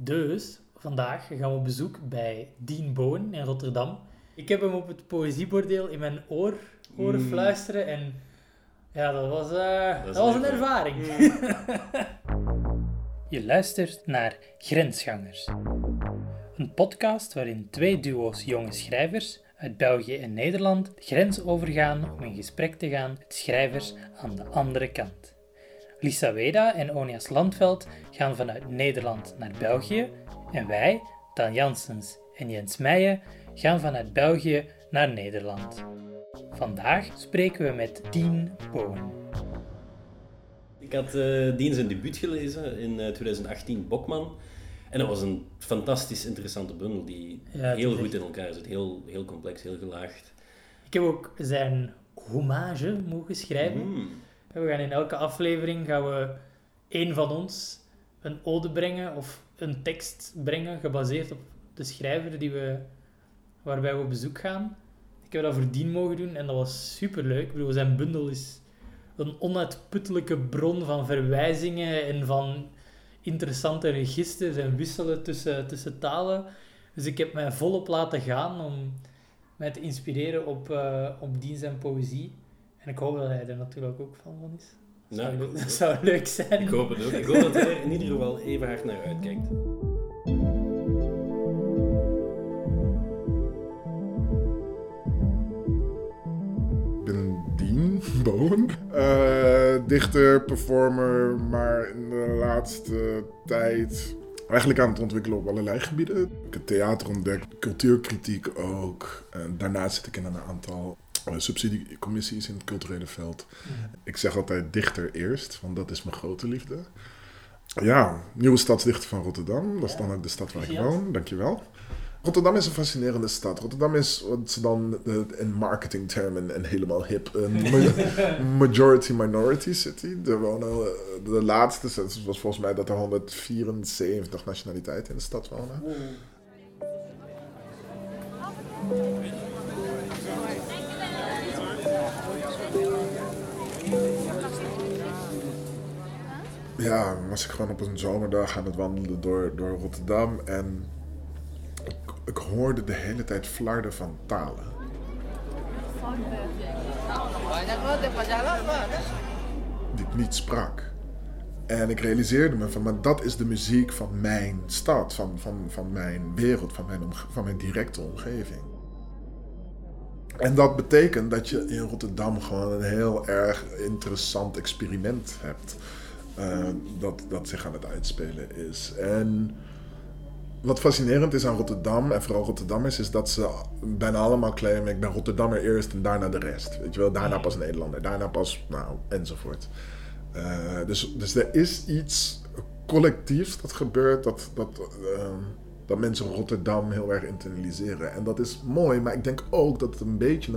Dus vandaag gaan we op bezoek bij Dean Bowen in Rotterdam. Ik heb hem op het poëziebordeel in mijn oor horen Mm. fluisteren en ja, dat was, eh, dat is was een een ervaring. Je luistert naar Grensgangers. Een podcast waarin twee duo's jonge schrijvers uit België en Nederland de grens overgaan om in gesprek te gaan met schrijvers aan de andere kant. Lisa Weda en Onias Landveld gaan vanuit Nederland naar België en wij, Dan Janssens en Jens Meijen, gaan vanuit België naar Nederland. Vandaag spreken we met Dean Bowen. Ik had eh Dien zijn debuut gelezen in eh, 2018, Bokman. En dat was een fantastisch interessante bundel die Ja, heel goed echt- in elkaar zit. Heel, heel complex, heel gelaagd. Ik heb ook zijn hommage mogen schrijven. Mm. We gaan in elke aflevering gaan we één van ons een ode brengen of een tekst brengen gebaseerd op de schrijver die we, waarbij we op bezoek gaan. Ik heb dat voor Dien mogen doen en dat was superleuk. Ik bedoel, zijn bundel is een onuitputtelijke bron van verwijzingen en van interessante registers en wisselen tussen, tussen talen. Dus ik heb mij volop laten gaan om mij te inspireren op, eh op zijn poëzie. En ik hoop dat hij er natuurlijk ook van van is. Dat Nou, zou, ik- leuk- dat zou leuk zijn. Ik hoop het ook. Ik hoop dat hij er in ieder geval even hard naar uitkijkt. Ik ben Dean Bowen. Eh, dichter, performer, maar in de laatste tijd eigenlijk aan het ontwikkelen op allerlei gebieden. Ik heb theater ontdekt, cultuurkritiek ook. En daarnaast zit ik in een aantal subsidiecommissies in het culturele veld. Ik zeg altijd dichter eerst, want dat is mijn grote liefde. Ja, nieuwe stadsdichter van Rotterdam. Dat is dan ook de stad waar ik woon. Dankjewel. Rotterdam is een fascinerende stad. Rotterdam is wat ze dan in marketingtermen en helemaal hip een ma- majority-minority city. Er wonen eh, de laatste, het was volgens mij dat er 174 nationaliteiten in de stad wonen. Ja, was ik gewoon op een zomerdag aan het wandelen door, door Rotterdam en ik, ik hoorde de hele tijd flarden van talen. Die ik niet sprak. En ik realiseerde me van, maar dat is de muziek van mijn stad, van, van, van mijn wereld, van mijn, van mijn directe omgeving. En dat betekent dat je in Rotterdam gewoon een heel erg interessant experiment hebt. eh, dat, dat zich aan het uitspelen is. En wat fascinerend is aan Rotterdam, en vooral Rotterdammers, is dat ze bijna allemaal claimen: ik ben Rotterdammer eerst en daarna de rest. Weet je wel, daarna pas Nederlander, daarna pas, nou, enzovoort. Eh, dus, dus er is iets collectiefs dat gebeurt, dat, dat, ehm, dat mensen Rotterdam heel erg internaliseren. En dat is mooi, maar ik denk ook dat het een beetje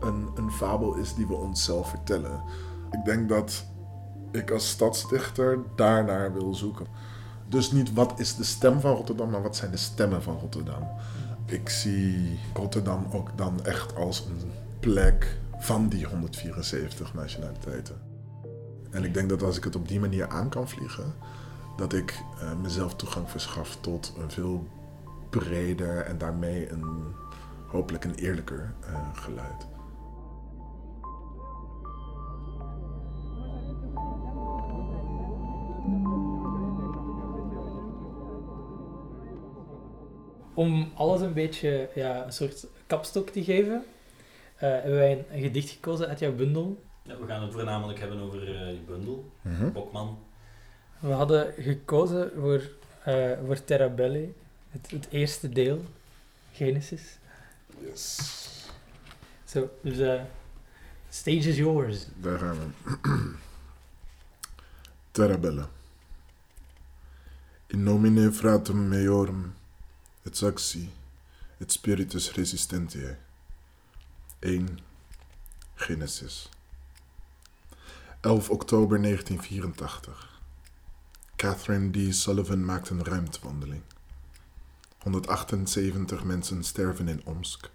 een, een, fabel is die we onszelf vertellen. Ik denk dat ik als stadsdichter daarnaar wil zoeken. Dus niet wat is de stem van Rotterdam, maar wat zijn de stemmen van Rotterdam. Ik zie Rotterdam ook dan echt als een plek van die 174 nationaliteiten. En ik denk dat als ik het op die manier aan kan vliegen, dat ik eh, mezelf toegang verschaf tot een veel breder en daarmee een hopelijk een eerlijker eh, geluid. Om alles een beetje ja, een soort kapstok te geven, eh, hebben wij een, een gedicht gekozen uit jouw bundel. Ja, we gaan het voornamelijk hebben over eh, die bundel, Mhm. Bokman. We hadden gekozen voor, eh voor Terra Belle, het, het eerste deel, Genesis. Yes. Zo, dus eh stage is yours. Daar gaan we. Terabella. In nomine fratum meorum et saxi et spiritus resistentiae. 1. Genesis. 11 oktober 1984. Catherine D. Sullivan maakt een ruimtewandeling. 178 mensen sterven in Omsk.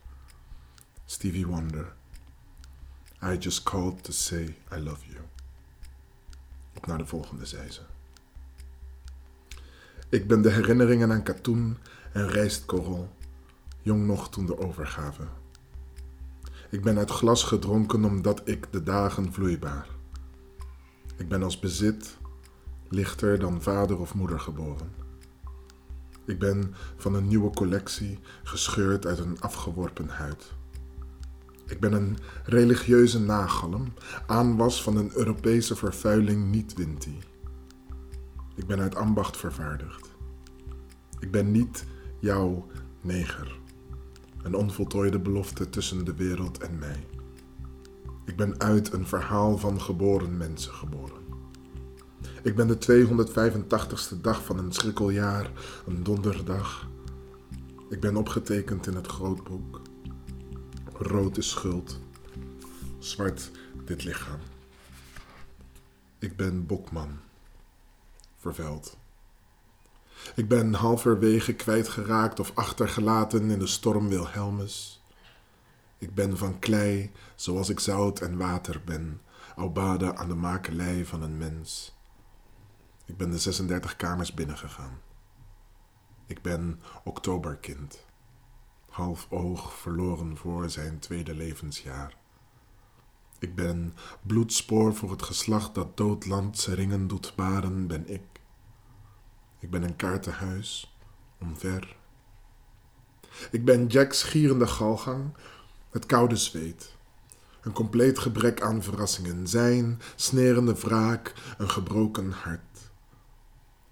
Stevie Wonder. I just called to say I love you. Op naar de volgende, zei ze. Ik ben de herinneringen aan katoen en rijstkorrel, jong nog toen de overgave. Ik ben uit glas gedronken omdat ik de dagen vloeibaar. Ik ben als bezit lichter dan vader of moeder geboren. Ik ben van een nieuwe collectie gescheurd uit een afgeworpen huid. Ik ben een religieuze nagalm, aanwas van een Europese vervuiling niet-winti. Ik ben uit ambacht vervaardigd. Ik ben niet jouw neger. Een onvoltooide belofte tussen de wereld en mij. Ik ben uit een verhaal van geboren mensen geboren. Ik ben de 285ste dag van een schrikkeljaar, een donderdag. Ik ben opgetekend in het grootboek. Rood is schuld, zwart dit lichaam. Ik ben Bokman, vervuild. Ik ben halverwege kwijtgeraakt of achtergelaten in de storm Wilhelmus. Ik ben van klei, zoals ik zout en water ben, baden aan de makelij van een mens. Ik ben de 36 kamers binnengegaan. Ik ben oktoberkind, half oog verloren voor zijn tweede levensjaar. Ik ben bloedspoor voor het geslacht dat doodland ringen doet baren, ben ik. Ik ben een kaartenhuis, omver. Ik ben Jack's gierende galgang, het koude zweet. Een compleet gebrek aan verrassingen, zijn snerende wraak, een gebroken hart.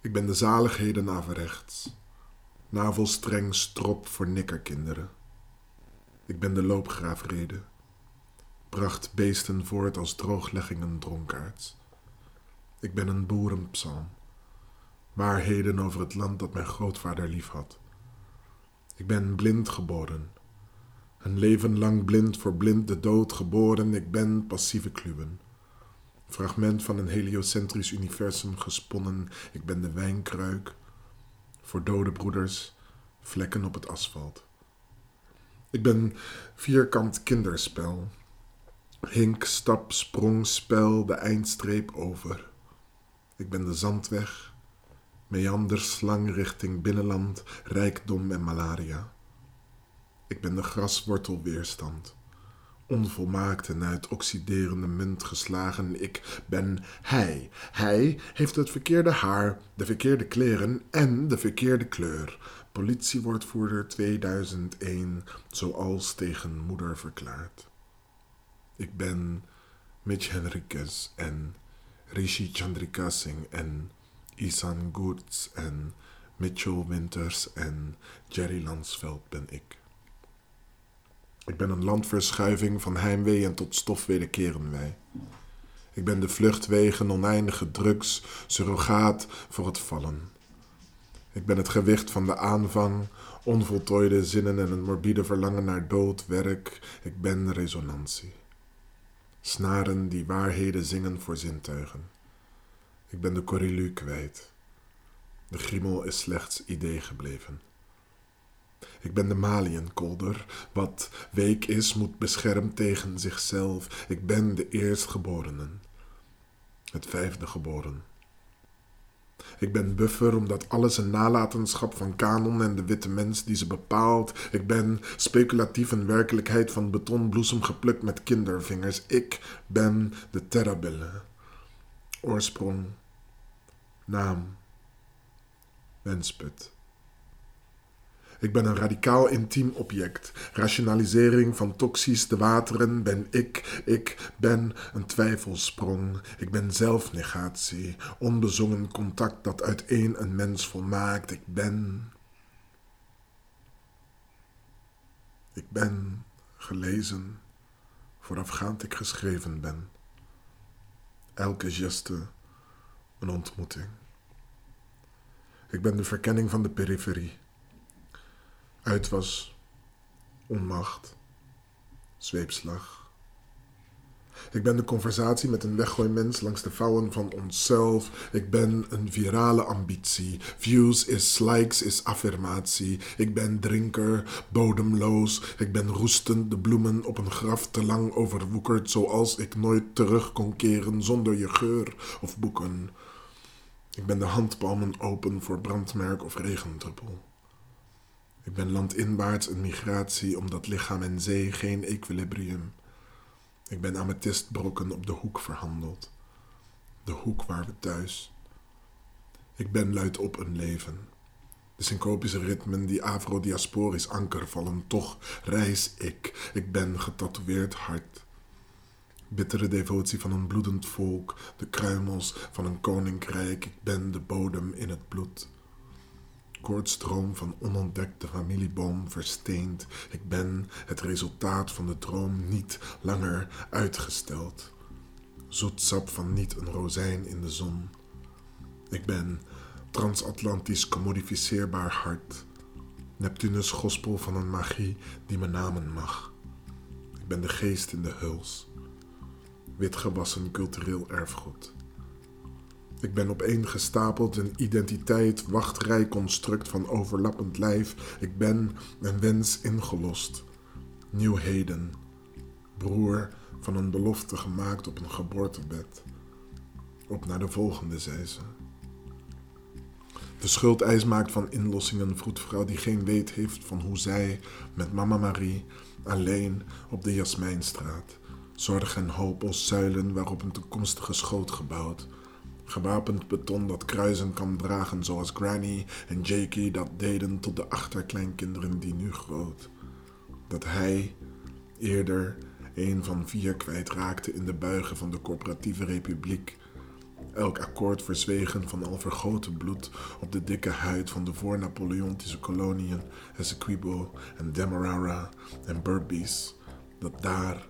Ik ben de zaligheden averechts, navelstreng strop voor nikkerkinderen. Ik ben de loopgraafrede, bracht beesten voort als droogleggingen dronkaards. Ik ben een boerenpsalm, waarheden over het land dat mijn grootvader liefhad. Ik ben blind geboren, een leven lang blind voor blind de dood geboren. Ik ben passieve kluwen. Fragment van een heliocentrisch universum gesponnen. Ik ben de wijnkruik. Voor dode broeders, vlekken op het asfalt. Ik ben vierkant kinderspel. Hink, stap, sprong, spel, de eindstreep over. Ik ben de zandweg, meanderslang richting binnenland, rijkdom en malaria. Ik ben de graswortelweerstand onvolmaakt en uit oxiderende munt geslagen. Ik ben hij. Hij heeft het verkeerde haar, de verkeerde kleren en de verkeerde kleur. Politiewoordvoerder 2001, zoals tegen moeder verklaard. Ik ben Mitch Henriquez en Rishi Chandrika Singh en Isan Goertz en Mitchell Winters en Jerry Lansveld ben ik. Ik ben een landverschuiving van heimwee en tot stof wederkeren wij. Ik ben de vluchtwegen oneindige drugs, surrogaat voor het vallen. Ik ben het gewicht van de aanvang, onvoltooide zinnen en een morbide verlangen naar dood, werk. Ik ben resonantie. Snaren die waarheden zingen voor zintuigen. Ik ben de corrilu kwijt. De griemel is slechts idee gebleven. Ik ben de maliënkolder. Wat week is, moet beschermd tegen zichzelf. Ik ben de eerstgeborenen. Het vijfde geboren. Ik ben buffer omdat alles een nalatenschap van kanon en de witte mens die ze bepaalt. Ik ben speculatief een werkelijkheid van betonbloesem geplukt met kindervingers. Ik ben de terrabelle. Oorsprong, naam, wensput. Ik ben een radicaal intiem object. Rationalisering van toxisch te wateren ben ik. Ik ben een twijfelsprong. Ik ben zelfnegatie. Onbezongen contact dat uiteen een mens volmaakt. Ik ben. Ik ben gelezen voorafgaand ik geschreven ben. Elke geste een ontmoeting. Ik ben de verkenning van de periferie uit was onmacht, zweepslag. Ik ben de conversatie met een weggooimens langs de vouwen van onszelf. Ik ben een virale ambitie. Views is likes is affirmatie. Ik ben drinker, bodemloos. Ik ben roestend, de bloemen op een graf te lang overwoekerd, zoals ik nooit terug kon keren zonder je geur of boeken. Ik ben de handpalmen open voor brandmerk of regendruppel. Ik ben landinwaarts een migratie omdat lichaam en zee geen equilibrium. Ik ben amethystbrokken op de hoek verhandeld. De hoek waar we thuis. Ik ben luid op een leven. De syncopische ritmen die afrodiasporisch anker vallen, toch reis ik. Ik ben getatoeëerd hart. Bittere devotie van een bloedend volk, de kruimels van een koninkrijk. Ik ben de bodem in het bloed. Koortstroom van onontdekte familieboom versteend. Ik ben het resultaat van de droom niet langer uitgesteld. Zoetsap van niet een rozijn in de zon. Ik ben transatlantisch commodificeerbaar hart. Neptunus gospel van een magie die me namen mag. Ik ben de geest in de huls. Witgewassen cultureel erfgoed. Ik ben opeengestapeld een identiteit, wachtrijconstruct van overlappend lijf. Ik ben een wens ingelost. Nieuw heden. Broer van een belofte gemaakt op een geboortebed. Op naar de volgende, zei ze. De schuldeis maakt van inlossing een vroedvrouw die geen weet heeft van hoe zij met mama Marie alleen op de Jasmijnstraat zorg en hoop als zuilen waarop een toekomstige schoot gebouwd. Gewapend beton dat kruisen kan dragen zoals Granny en Jakey dat deden tot de achterkleinkinderen die nu groot. Dat hij eerder een van vier kwijtraakte in de buigen van de corporatieve republiek elk akkoord verzwegen van al vergoten bloed op de dikke huid van de voor-Napoleontische koloniën Essequibo en Demerara en Berbice, dat daar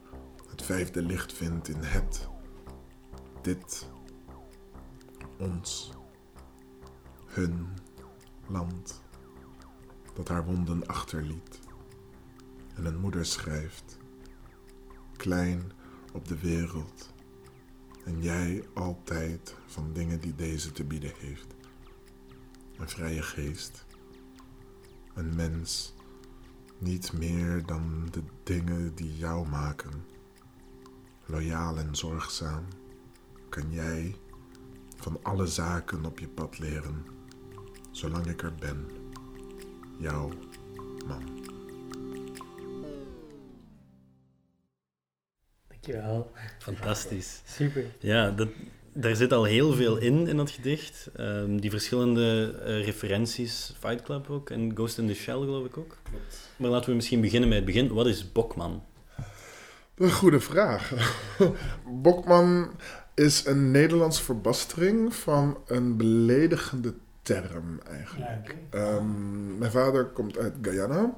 het vijfde licht vindt in het, dit, ons, hun land, dat haar wonden achterliet en een moeder schrijft, klein op de wereld en jij altijd van dingen die deze te bieden heeft. Een vrije geest. Een mens. Niet meer dan de dingen die jou maken. Loyaal en zorgzaam kan jij van alle zaken op je pad leren. Zolang ik er ben. Jouw man. Dankjewel. Fantastisch. Super. Ja, dat, daar zit al heel veel in, in dat gedicht. Ehm, die verschillende eh, referenties, Fight Club ook en Ghost in the Shell geloof ik ook. Maar laten we misschien beginnen met het begin. Wat is Bokman? Een goede vraag. Bokman is een Nederlandse verbastering van een beledigende term eigenlijk. Ja, Ehm, mijn vader komt uit Guyana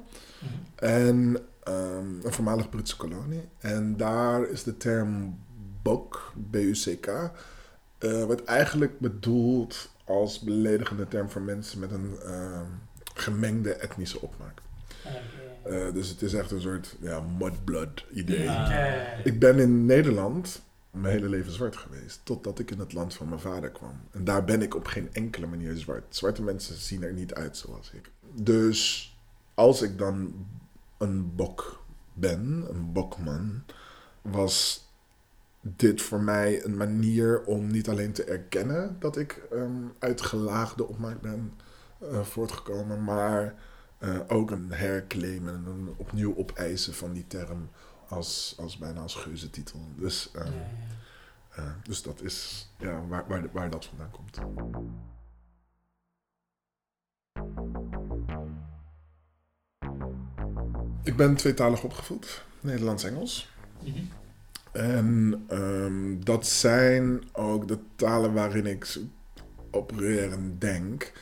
en ehm, een voormalig Britse kolonie. En daar is de term bok, B-U-C-K, eh, wordt eigenlijk bedoeld als beledigende term voor mensen met een ehm, gemengde etnische opmaak. Eh, dus het is echt een soort ja, mudblood idee. Ik ben in Nederland mijn hele leven zwart geweest. Totdat ik in het land van mijn vader kwam. En daar ben ik op geen enkele manier zwart. Zwarte mensen zien er niet uit zoals ik. Dus als ik dan een bok ben, een bokman, was dit voor mij een manier om niet alleen te erkennen dat ik ehm, uit gelaagde opmaak ben eh, voortgekomen, maar eh, ook een herclaimen en een opnieuw opeisen van die term als, als bijna als geuzetitel. Dus, ehm, eh, dus dat is ja, waar, waar, waar dat vandaan komt. Ik ben tweetalig opgevoed, Nederlands-Engels. En ehm, dat zijn ook de talen waarin ik opereer en denk.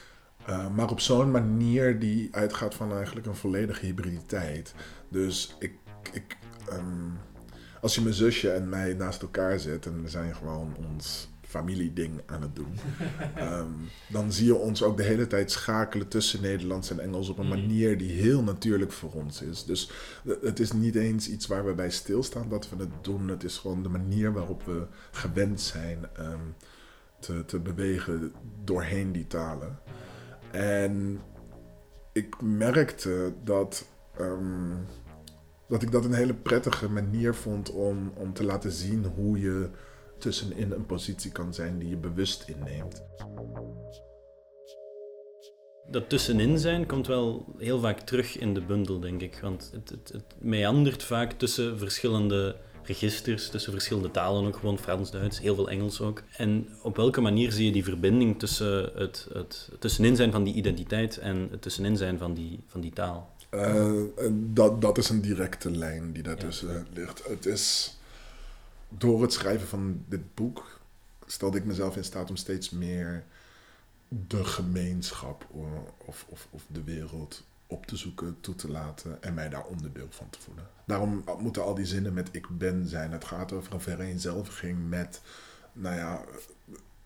Uh, maar op zo'n manier die uitgaat van eigenlijk een volledige hybriditeit. Dus ik, ik um, als je mijn zusje en mij naast elkaar zet en we zijn gewoon ons familieding aan het doen, um, dan zie je ons ook de hele tijd schakelen tussen Nederlands en Engels op een manier die heel natuurlijk voor ons is. Dus het is niet eens iets waar we bij stilstaan dat we het doen. Het is gewoon de manier waarop we gewend zijn um, te, te bewegen doorheen die talen. En ik merkte dat, um, dat ik dat een hele prettige manier vond om, om te laten zien hoe je tussenin een positie kan zijn die je bewust inneemt. Dat tussenin zijn komt wel heel vaak terug in de bundel, denk ik. Want het, het, meandert vaak tussen verschillende registers, tussen verschillende talen ook, gewoon Frans, Duits, heel veel Engels ook. En op welke manier zie je die verbinding tussen het, het tussenin zijn van die identiteit en het tussenin zijn van die, van die taal? Uh, dat, dat is een directe lijn die daartussen ja. ligt. Het is door het schrijven van dit boek stelde ik mezelf in staat om steeds meer de gemeenschap of, of, of de wereld op te zoeken, toe te laten en mij daar onderdeel van te voelen. Daarom moeten al die zinnen met ik ben zijn. Het gaat over een vereenzelviging met, nou ja,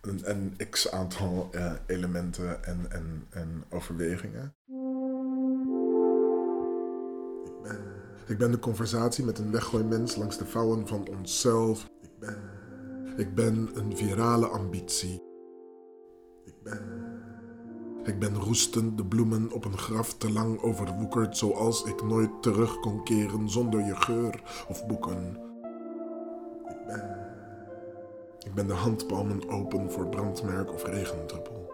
een, een x aantal uh, elementen en, en, en overwegingen. Ik ben de conversatie met een weggooimens langs de vouwen van onszelf. Ik ben, ik ben een virale ambitie. Ik ben ik ben roestend de bloemen op een graf te lang overwoekerd, zoals ik nooit terug kon keren zonder je geur of boeken. Ik ben. Ik ben de handpalmen open voor brandmerk of regendruppel.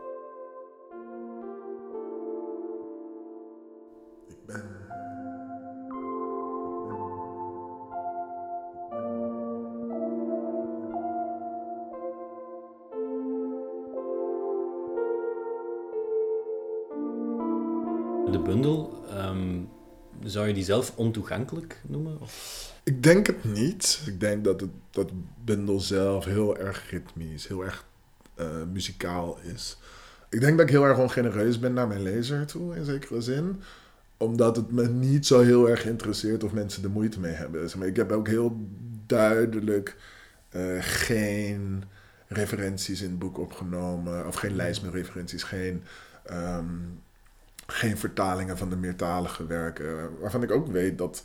Ik ben. Zou je die zelf ontoegankelijk noemen? Ik denk het niet. Ik denk dat het dat bundel zelf heel erg ritmisch, heel erg uh, muzikaal is. Ik denk dat ik heel erg ongenereus ben naar mijn lezer toe, in zekere zin. Omdat het me niet zo heel erg interesseert of mensen er moeite mee hebben. Ik heb ook heel duidelijk uh, geen referenties in het boek opgenomen. Of geen lijst met referenties, geen... Um, geen vertalingen van de meertalige werken. Waarvan ik ook weet dat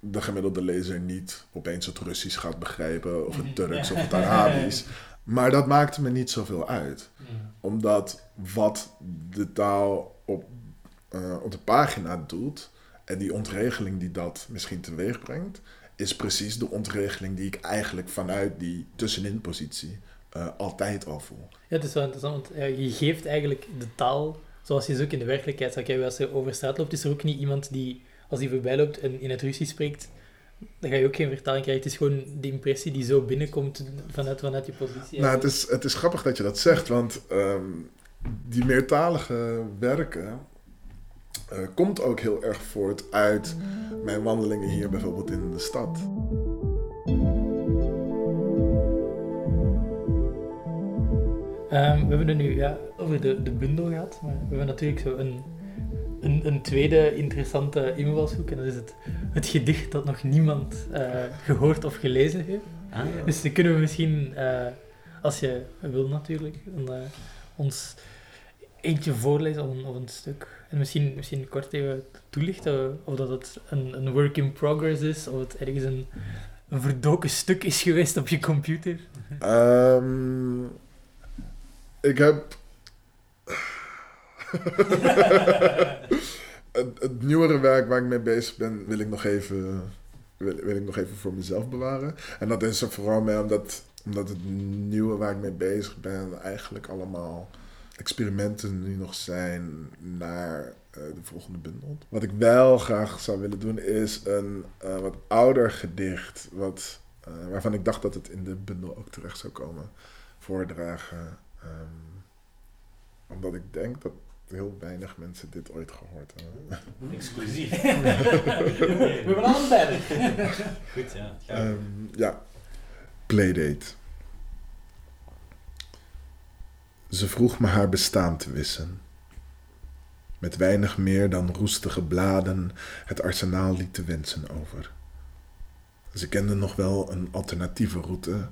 de gemiddelde lezer niet opeens het Russisch gaat begrijpen, of het Turks of het Arabisch. Maar dat maakte me niet zoveel uit. Omdat wat de taal op, uh, op de pagina doet, en die ontregeling die dat misschien teweeg brengt, is precies de ontregeling die ik eigenlijk vanuit die tussenin-positie uh, altijd al voel. Ja, het is wel interessant, want je geeft eigenlijk de taal zoals je ze ook in de werkelijkheid zou kijken, als je over straat loopt, is er ook niet iemand die, als die voorbij loopt en in het Russisch spreekt, dan ga je ook geen vertaling krijgen. Het is gewoon die impressie die zo binnenkomt vanuit, vanuit je positie. Nou, het is, het is grappig dat je dat zegt, want um, die meertalige werken uh, komt ook heel erg voort uit mijn wandelingen hier bijvoorbeeld in de stad. Um, we hebben het nu ja, over de, de bundel gehad, maar we hebben natuurlijk zo een, een, een tweede interessante invalshoek en dat is het, het gedicht dat nog niemand uh, gehoord of gelezen heeft. Ah, ja. Dus dan kunnen we misschien, uh, als je wil natuurlijk, dan, uh, ons eentje voorlezen of een, of een, stuk. En misschien, misschien kort even toelichten of dat het een, een work in progress is, of het ergens een, een verdoken stuk is geweest op je computer. Um, ik heb. het, het, nieuwere werk waar ik mee bezig ben, wil ik nog even, wil, wil ik nog even voor mezelf bewaren. En dat is er vooral mee omdat, omdat het nieuwe waar ik mee bezig ben eigenlijk allemaal experimenten nu nog zijn naar uh, de volgende bundel. Wat ik wel graag zou willen doen is een uh, wat ouder gedicht, wat, uh, waarvan ik dacht dat het in de bundel ook terecht zou komen, voordragen. Um, omdat ik denk dat heel weinig mensen dit ooit gehoord hebben. Exclusief. We hebben alles verder. Goed, ja. Um, ja. Playdate. Ze vroeg me haar bestaan te wissen. Met weinig meer dan roestige bladen het arsenaal liet te wensen over. Ze kende nog wel een alternatieve route,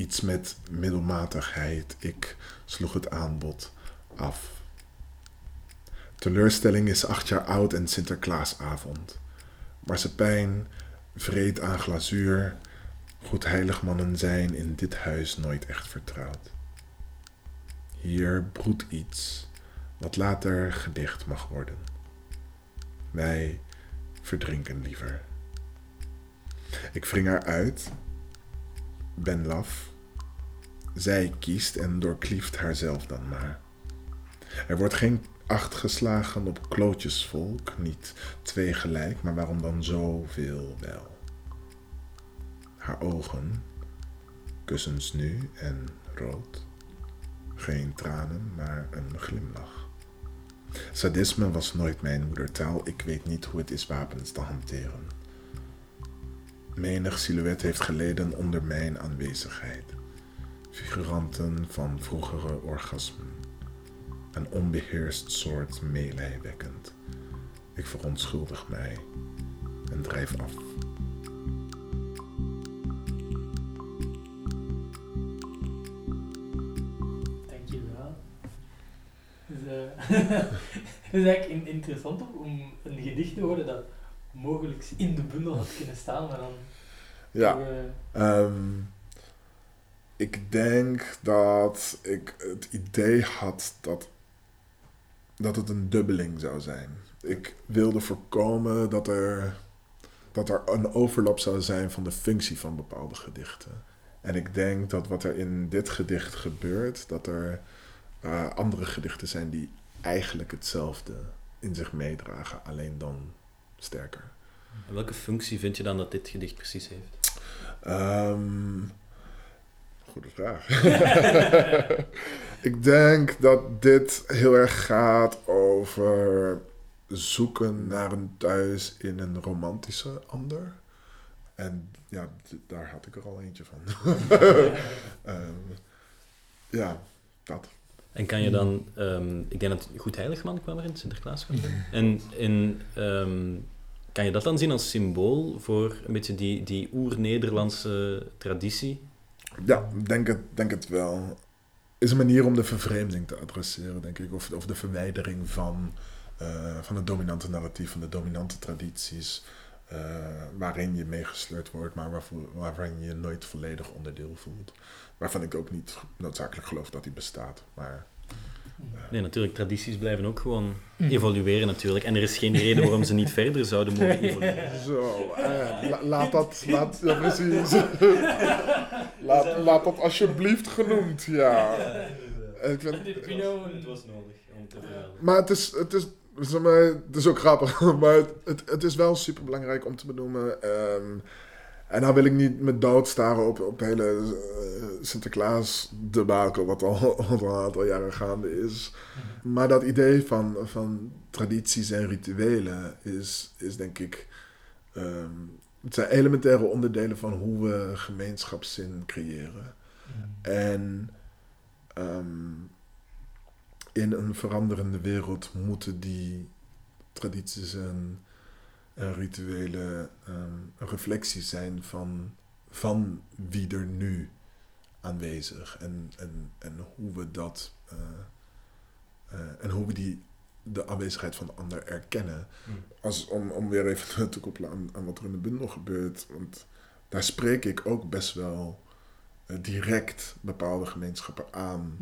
iets met middelmatigheid. Ik sloeg het aanbod af. Teleurstelling is acht jaar oud en Sinterklaasavond. Marsepein vreet aan glazuur. Goed heiligmannen zijn in dit huis nooit echt vertrouwd. Hier broedt iets wat later gedicht mag worden. Wij verdrinken liever. Ik wring haar uit, ben laf, Zij kiest en doorklieft haarzelf dan maar. Er wordt geen acht geslagen op klootjesvolk, niet twee gelijk, maar waarom dan zoveel wel? Haar ogen, kussens nu en rood. Geen tranen, maar een glimlach. Sadisme was nooit mijn moedertaal, ik weet niet hoe het is wapens te hanteren. Menig silhouet heeft geleden onder mijn aanwezigheid. Figuranten van vroegere orgasmen. Een onbeheerst soort meelij wekkend. Ik verontschuldig mij en drijf af. Dankjewel. Eh, het is eigenlijk in- interessant om- een gedicht te horen dat mogelijk in de bundel had kunnen staan, maar dan... Ja. eh, Ehm, ik denk dat ik het idee had dat, dat het een dubbeling zou zijn. Ik wilde voorkomen dat er, dat er een overlap zou zijn van de functie van bepaalde gedichten. En ik denk dat wat er in dit gedicht gebeurt, dat er eh, andere gedichten zijn die eigenlijk hetzelfde in zich meedragen, alleen dan sterker. En welke functie vind je dan dat dit gedicht precies heeft? Ehm, goede vraag. ik denk dat dit heel erg gaat over zoeken naar een thuis in een romantische ander. En ja, daar had ik er al eentje van. Ehm, ja, dat. En kan je dan, ehm, ik denk dat Goed Heiligman kwam er in, Sinterklaas kwam er. En in, ehm, kan je dat dan zien als symbool voor een beetje die, die oer-Nederlandse traditie? Ja, denk het, denk het wel. Is een manier om de vervreemding te adresseren, denk ik. Of, of de verwijdering van, eh, van het dominante narratief, van de dominante tradities. eh, waarin je meegesleurd wordt, maar waarvoor, waarvan je je nooit volledig onderdeel voelt. Waarvan ik ook niet noodzakelijk geloof dat die bestaat. Maar Nee, natuurlijk, tradities blijven ook gewoon evolueren natuurlijk. En er is geen reden waarom ze niet verder zouden mogen evolueren. zo, eh, la- laat dat, laat, ja precies. laat, laat dat alsjeblieft genoemd, ja. Ik vind, we know- Het was nodig om te vermelden. Maar het is, het is, zeg maar, het is ook grappig, maar het, het, het is wel super belangrijk om te benoemen. ehm, en nou wil ik niet me doodstaren op, op hele eh, Sinterklaas debakel, wat al, wat al een aantal jaren gaande is. Maar dat idee van, van tradities en rituelen is, is denk ik. ehm, het zijn elementaire onderdelen van hoe we gemeenschapszin creëren. En ehm, in een veranderende wereld moeten die tradities en, en rituelen ehm, reflectie zijn van, van wie er nu aanwezig en, en, en hoe we dat eh, eh, en hoe we die de aanwezigheid van de ander erkennen. Hmm. Als, om, om weer even te koppelen aan, aan wat er in de bundel gebeurt. Want daar spreek ik ook best wel eh, direct bepaalde gemeenschappen aan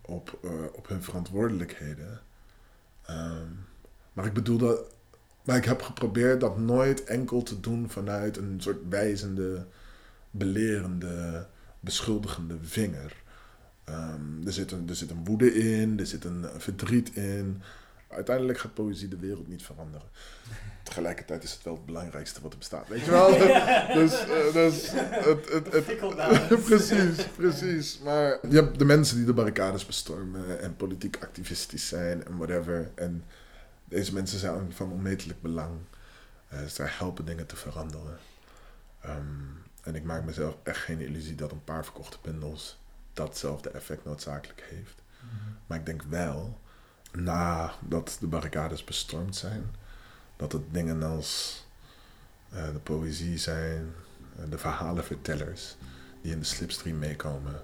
op, eh, op hun verantwoordelijkheden. Ehm, maar ik bedoel dat. Maar ik heb geprobeerd dat nooit enkel te doen vanuit een soort wijzende, belerende, beschuldigende vinger. Ehm, er, zit een, er zit een woede in, er zit een verdriet in. Uiteindelijk gaat poëzie de wereld niet veranderen. Tegelijkertijd is het wel het belangrijkste wat er bestaat, weet je wel? dus eh, dus het, het, precies, precies. Maar je hebt de mensen die de barricades bestormen en politiek activistisch zijn en whatever. En deze mensen zijn van onmetelijk belang. Eh, zij helpen dingen te veranderen. Ehm, en ik maak mezelf echt geen illusie dat een paar verkochte bundels datzelfde effect noodzakelijk heeft. Maar ik denk wel, nadat de barricades bestormd zijn, dat het dingen als eh, de poëzie zijn, eh, de verhalenvertellers die in de slipstream meekomen,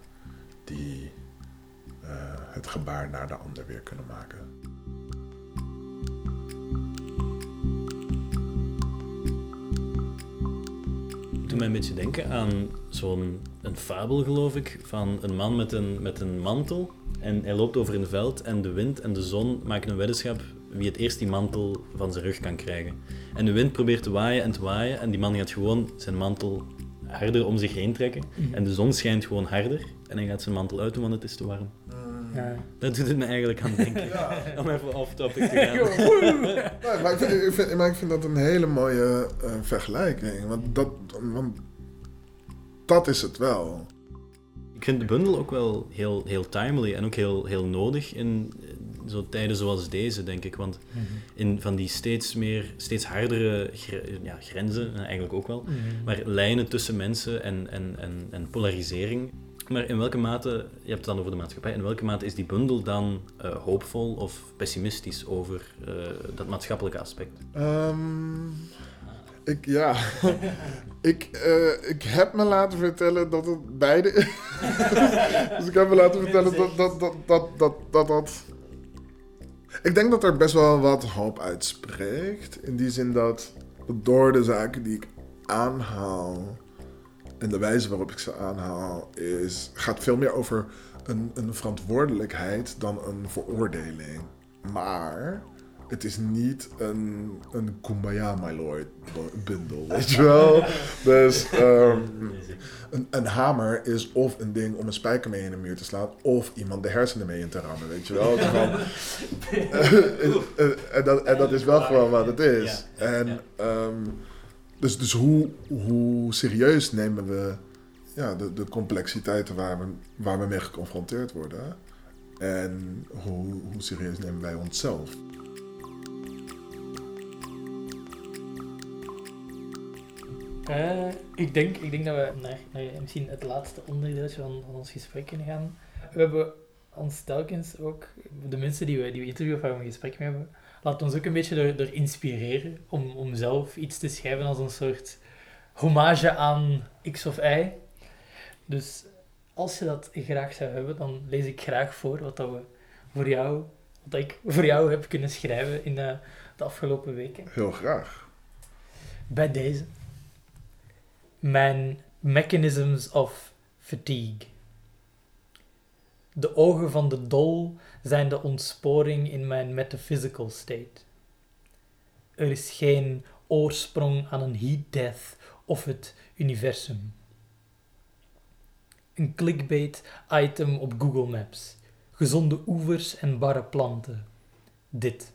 die het gebaar naar de ander weer kunnen maken. Doet mij een beetje denken aan zo'n een fabel, geloof ik, van een man met een, met een mantel. En hij loopt over een veld en de wind en de zon maken een weddenschap wie het eerst die mantel van zijn rug kan krijgen. En de wind probeert te waaien en te waaien en die man gaat gewoon zijn mantel harder om zich heen trekken. En de zon schijnt gewoon harder en hij gaat zijn mantel uitdoen, want het is te warm. Ja. Dat doet het me eigenlijk aan denken. Ja. Om even off-topic te gaan. Nee, maar, ik vind, ik vind- maar ik vind dat een hele mooie eh, vergelijking. Want dat, want dat is het wel. Ik vind de bundel ook wel heel, heel timely en ook heel, heel nodig in zo tijden zoals deze, denk ik. Want in van die steeds meer, steeds hardere gre- ja, grenzen, eh, eigenlijk ook wel, Mhm. maar lijnen tussen mensen en, en, en, en polarisering. Maar in welke mate, je hebt het dan over de maatschappij, in welke mate is die bundel dan eh, hoopvol of pessimistisch over eh, dat maatschappelijke aspect? Ehm, ik, ja. ik, eh, ik heb me laten vertellen dat het beide is. dus ik heb me laten vertellen dat dat, dat, dat, dat, dat, dat... Ik denk dat er best wel wat hoop uitspreekt. In die zin dat door de zaken die ik aanhaal... en de wijze waarop ik ze aanhaal... Is, gaat veel meer over een, een verantwoordelijkheid dan een veroordeling. Maar het is niet een, een Kumbaya, my lord bundel, weet je wel? Dus ehm, een, een hamer is of een ding om een spijker mee in de muur te slaan, of iemand de hersenen mee in te rammen, weet je wel? En, en dat, en dat is wel gewoon wat het is. En ja. Dus, dus hoe, hoe serieus nemen we ja, de, de complexiteiten waar we, waar we mee geconfronteerd worden? En hoe, hoe serieus nemen wij onszelf? Eh, ik, denk, ik denk dat we naar, misschien het laatste onderdeeltje van, van ons gesprek kunnen gaan. We hebben ons telkens ook, de mensen die we, die we interviewen of waar we een gesprek mee hebben, laten ons ook een beetje door, door inspireren om, om zelf iets te schrijven als een soort hommage aan X of Y. Dus als je dat graag zou hebben, dan lees ik graag voor wat dat we voor jou, wat ik voor jou heb kunnen schrijven in de, de afgelopen weken. Heel graag. Bij deze. Mijn mechanisms of fatigue. De ogen van de dol zijn de ontsporing in mijn metaphysical state. Er is geen oorsprong aan een heat death of het universum. Een clickbait item op Google Maps. Gezonde oevers en barre planten. Dit.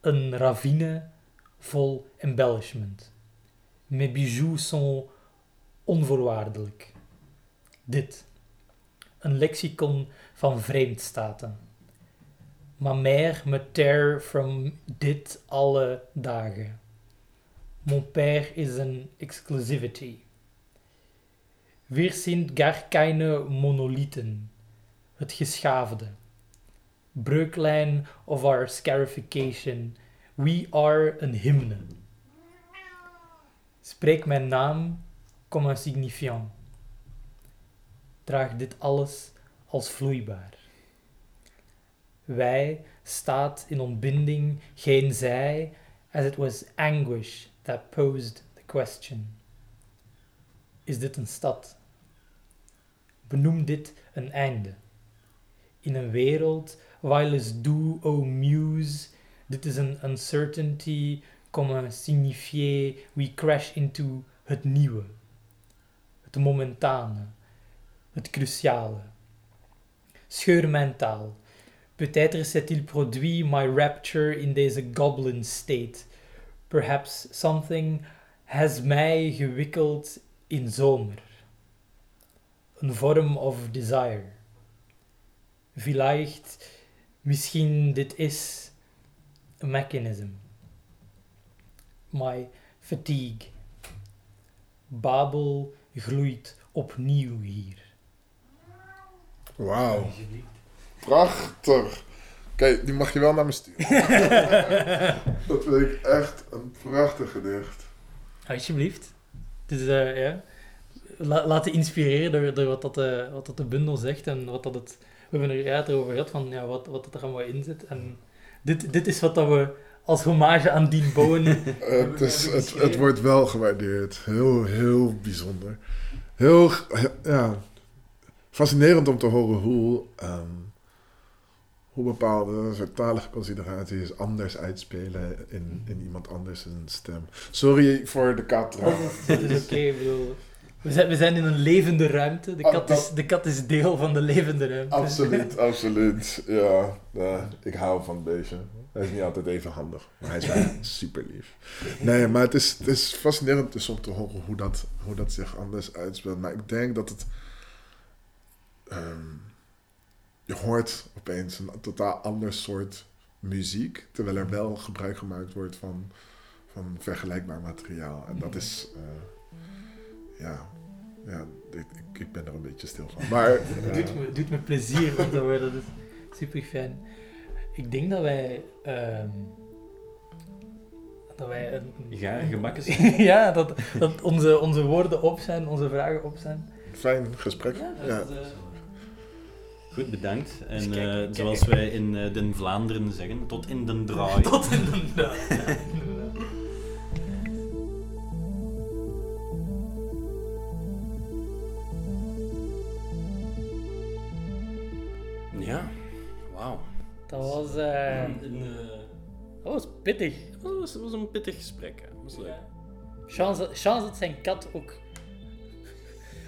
Een ravine vol embellishment. Mes bijoux sont onvoorwaardelijk. Dit. Een lexicon van vreemdstaten. Ma mère me terre from dit alle dagen. Mon père is een exclusivity. Wir sind gar keine monolithen. Het geschaafde. Breuklijn of our scarification. We are een hymne. Spreek mijn naam, comme un signifiant. Draag dit alles als vloeibaar. Wij staat in ontbinding, geen zij, as it was anguish that posed the question. Is dit een stad? Benoem dit een einde. In een wereld, while is do, o muse, dit is een uncertainty, comme signifier, we crash into het nieuwe, het momentane, het cruciale. Scheur mijn taal. Peut-être s'est-il produit my rapture in deze goblin state. Perhaps something has mij gewikkeld in zomer. Een vorm of desire. Vielleicht, misschien dit is een mechanism. My fatigue. Babel gloeit opnieuw hier. Wauw. Prachtig. Oké, die mag je wel naar me sturen. dat vind ik echt een prachtig gedicht. Alsjeblieft. Dus eh, ja, La- laten inspireren door, door wat, dat, eh, wat dat de bundel zegt en wat dat het... We hebben er ja, het erover gehad van ja, wat, wat dat er allemaal in zit. En dit, dit is wat dat we als hommage aan Dean Bowen... Het, is, het, het wordt wel gewaardeerd. Heel, heel bijzonder. Heel, he- ja, fascinerend om te horen hoe, ehm, hoe bepaalde soort talige consideraties anders uitspelen in, in iemand anders zijn stem. Sorry voor de kat dat is, dat is oké, bedoel... We zijn, we zijn in een levende ruimte. De Ah, kat, is, de kat is deel van de levende ruimte. Absoluut, absoluut. Ja, ik hou van het beestje. Hij is niet altijd even handig, maar hij is wel super lief. Nee, maar het is, het is fascinerend dus om te horen hoe dat, hoe dat zich anders uitspeelt. Maar ik denk dat het... ehm, je hoort opeens een totaal ander soort muziek, terwijl er wel gebruik gemaakt wordt van, van vergelijkbaar materiaal. En dat is... eh, ja, ja ik, ik, ben er een beetje stil van. Maar... Het doet, me, doet me plezier om te horen. Dat is super fijn. Ik denk dat wij. ehm, dat wij. Een, Ga gebakken zijn. ja, dat, dat onze, onze woorden op zijn, onze vragen op zijn. Fijn gesprek. Ja, Ja. dat eh, Goed, bedankt. En Dus kijk, eh, kijk. zoals wij in eh, den Vlaanderen zeggen, tot in den draai. Tot in de ja, inderdaad. Ja, wauw. Dat was. eh, Een, een, eh, dat was pittig. het was, een pittig gesprek. Hè. Het was leuk. Chance, chance dat zijn kat ook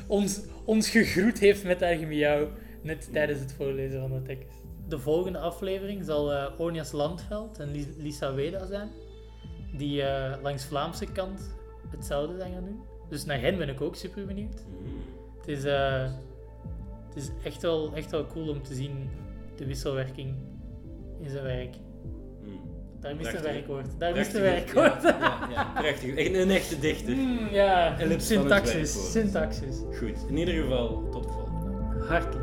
ons, ons gegroet heeft met haar gemiauw net tijdens het voorlezen van de tekst. De volgende aflevering zal eh Onias Landveld en Lis- Lisa Weda zijn, die eh, langs Vlaamse kant hetzelfde zijn gaan doen. Dus naar hen ben ik ook super benieuwd. Mm. Het is, eh, het is echt, wel, echt wel cool om te zien de wisselwerking in zijn werk. Mm. Daar mist een werkwoord. Daar mist een Prachtig, werkwoord. Ja, ja, ja, prachtig. Echt een echte dichter. Hmm, ja, syntaxis. Syntaxis. Goed, in ieder geval, tot de volgende. Hartelijk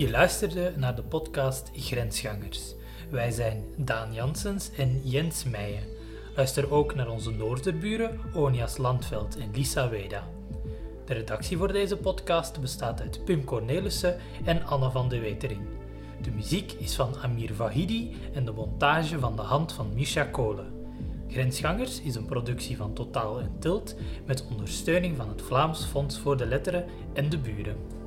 Je luisterde naar de podcast Grensgangers. Wij zijn Daan Janssens en Jens Meijen. Luister ook naar onze noorderburen Onias Landveld en Lisa Weda. De redactie voor deze podcast bestaat uit Pim Cornelissen en Anne van de Wetering. De muziek is van Amir Vahidi en de montage van de hand van Misha Kolen. Grensgangers is een productie van Totaal en Tilt met ondersteuning van het Vlaams Fonds voor de Letteren en de Buren.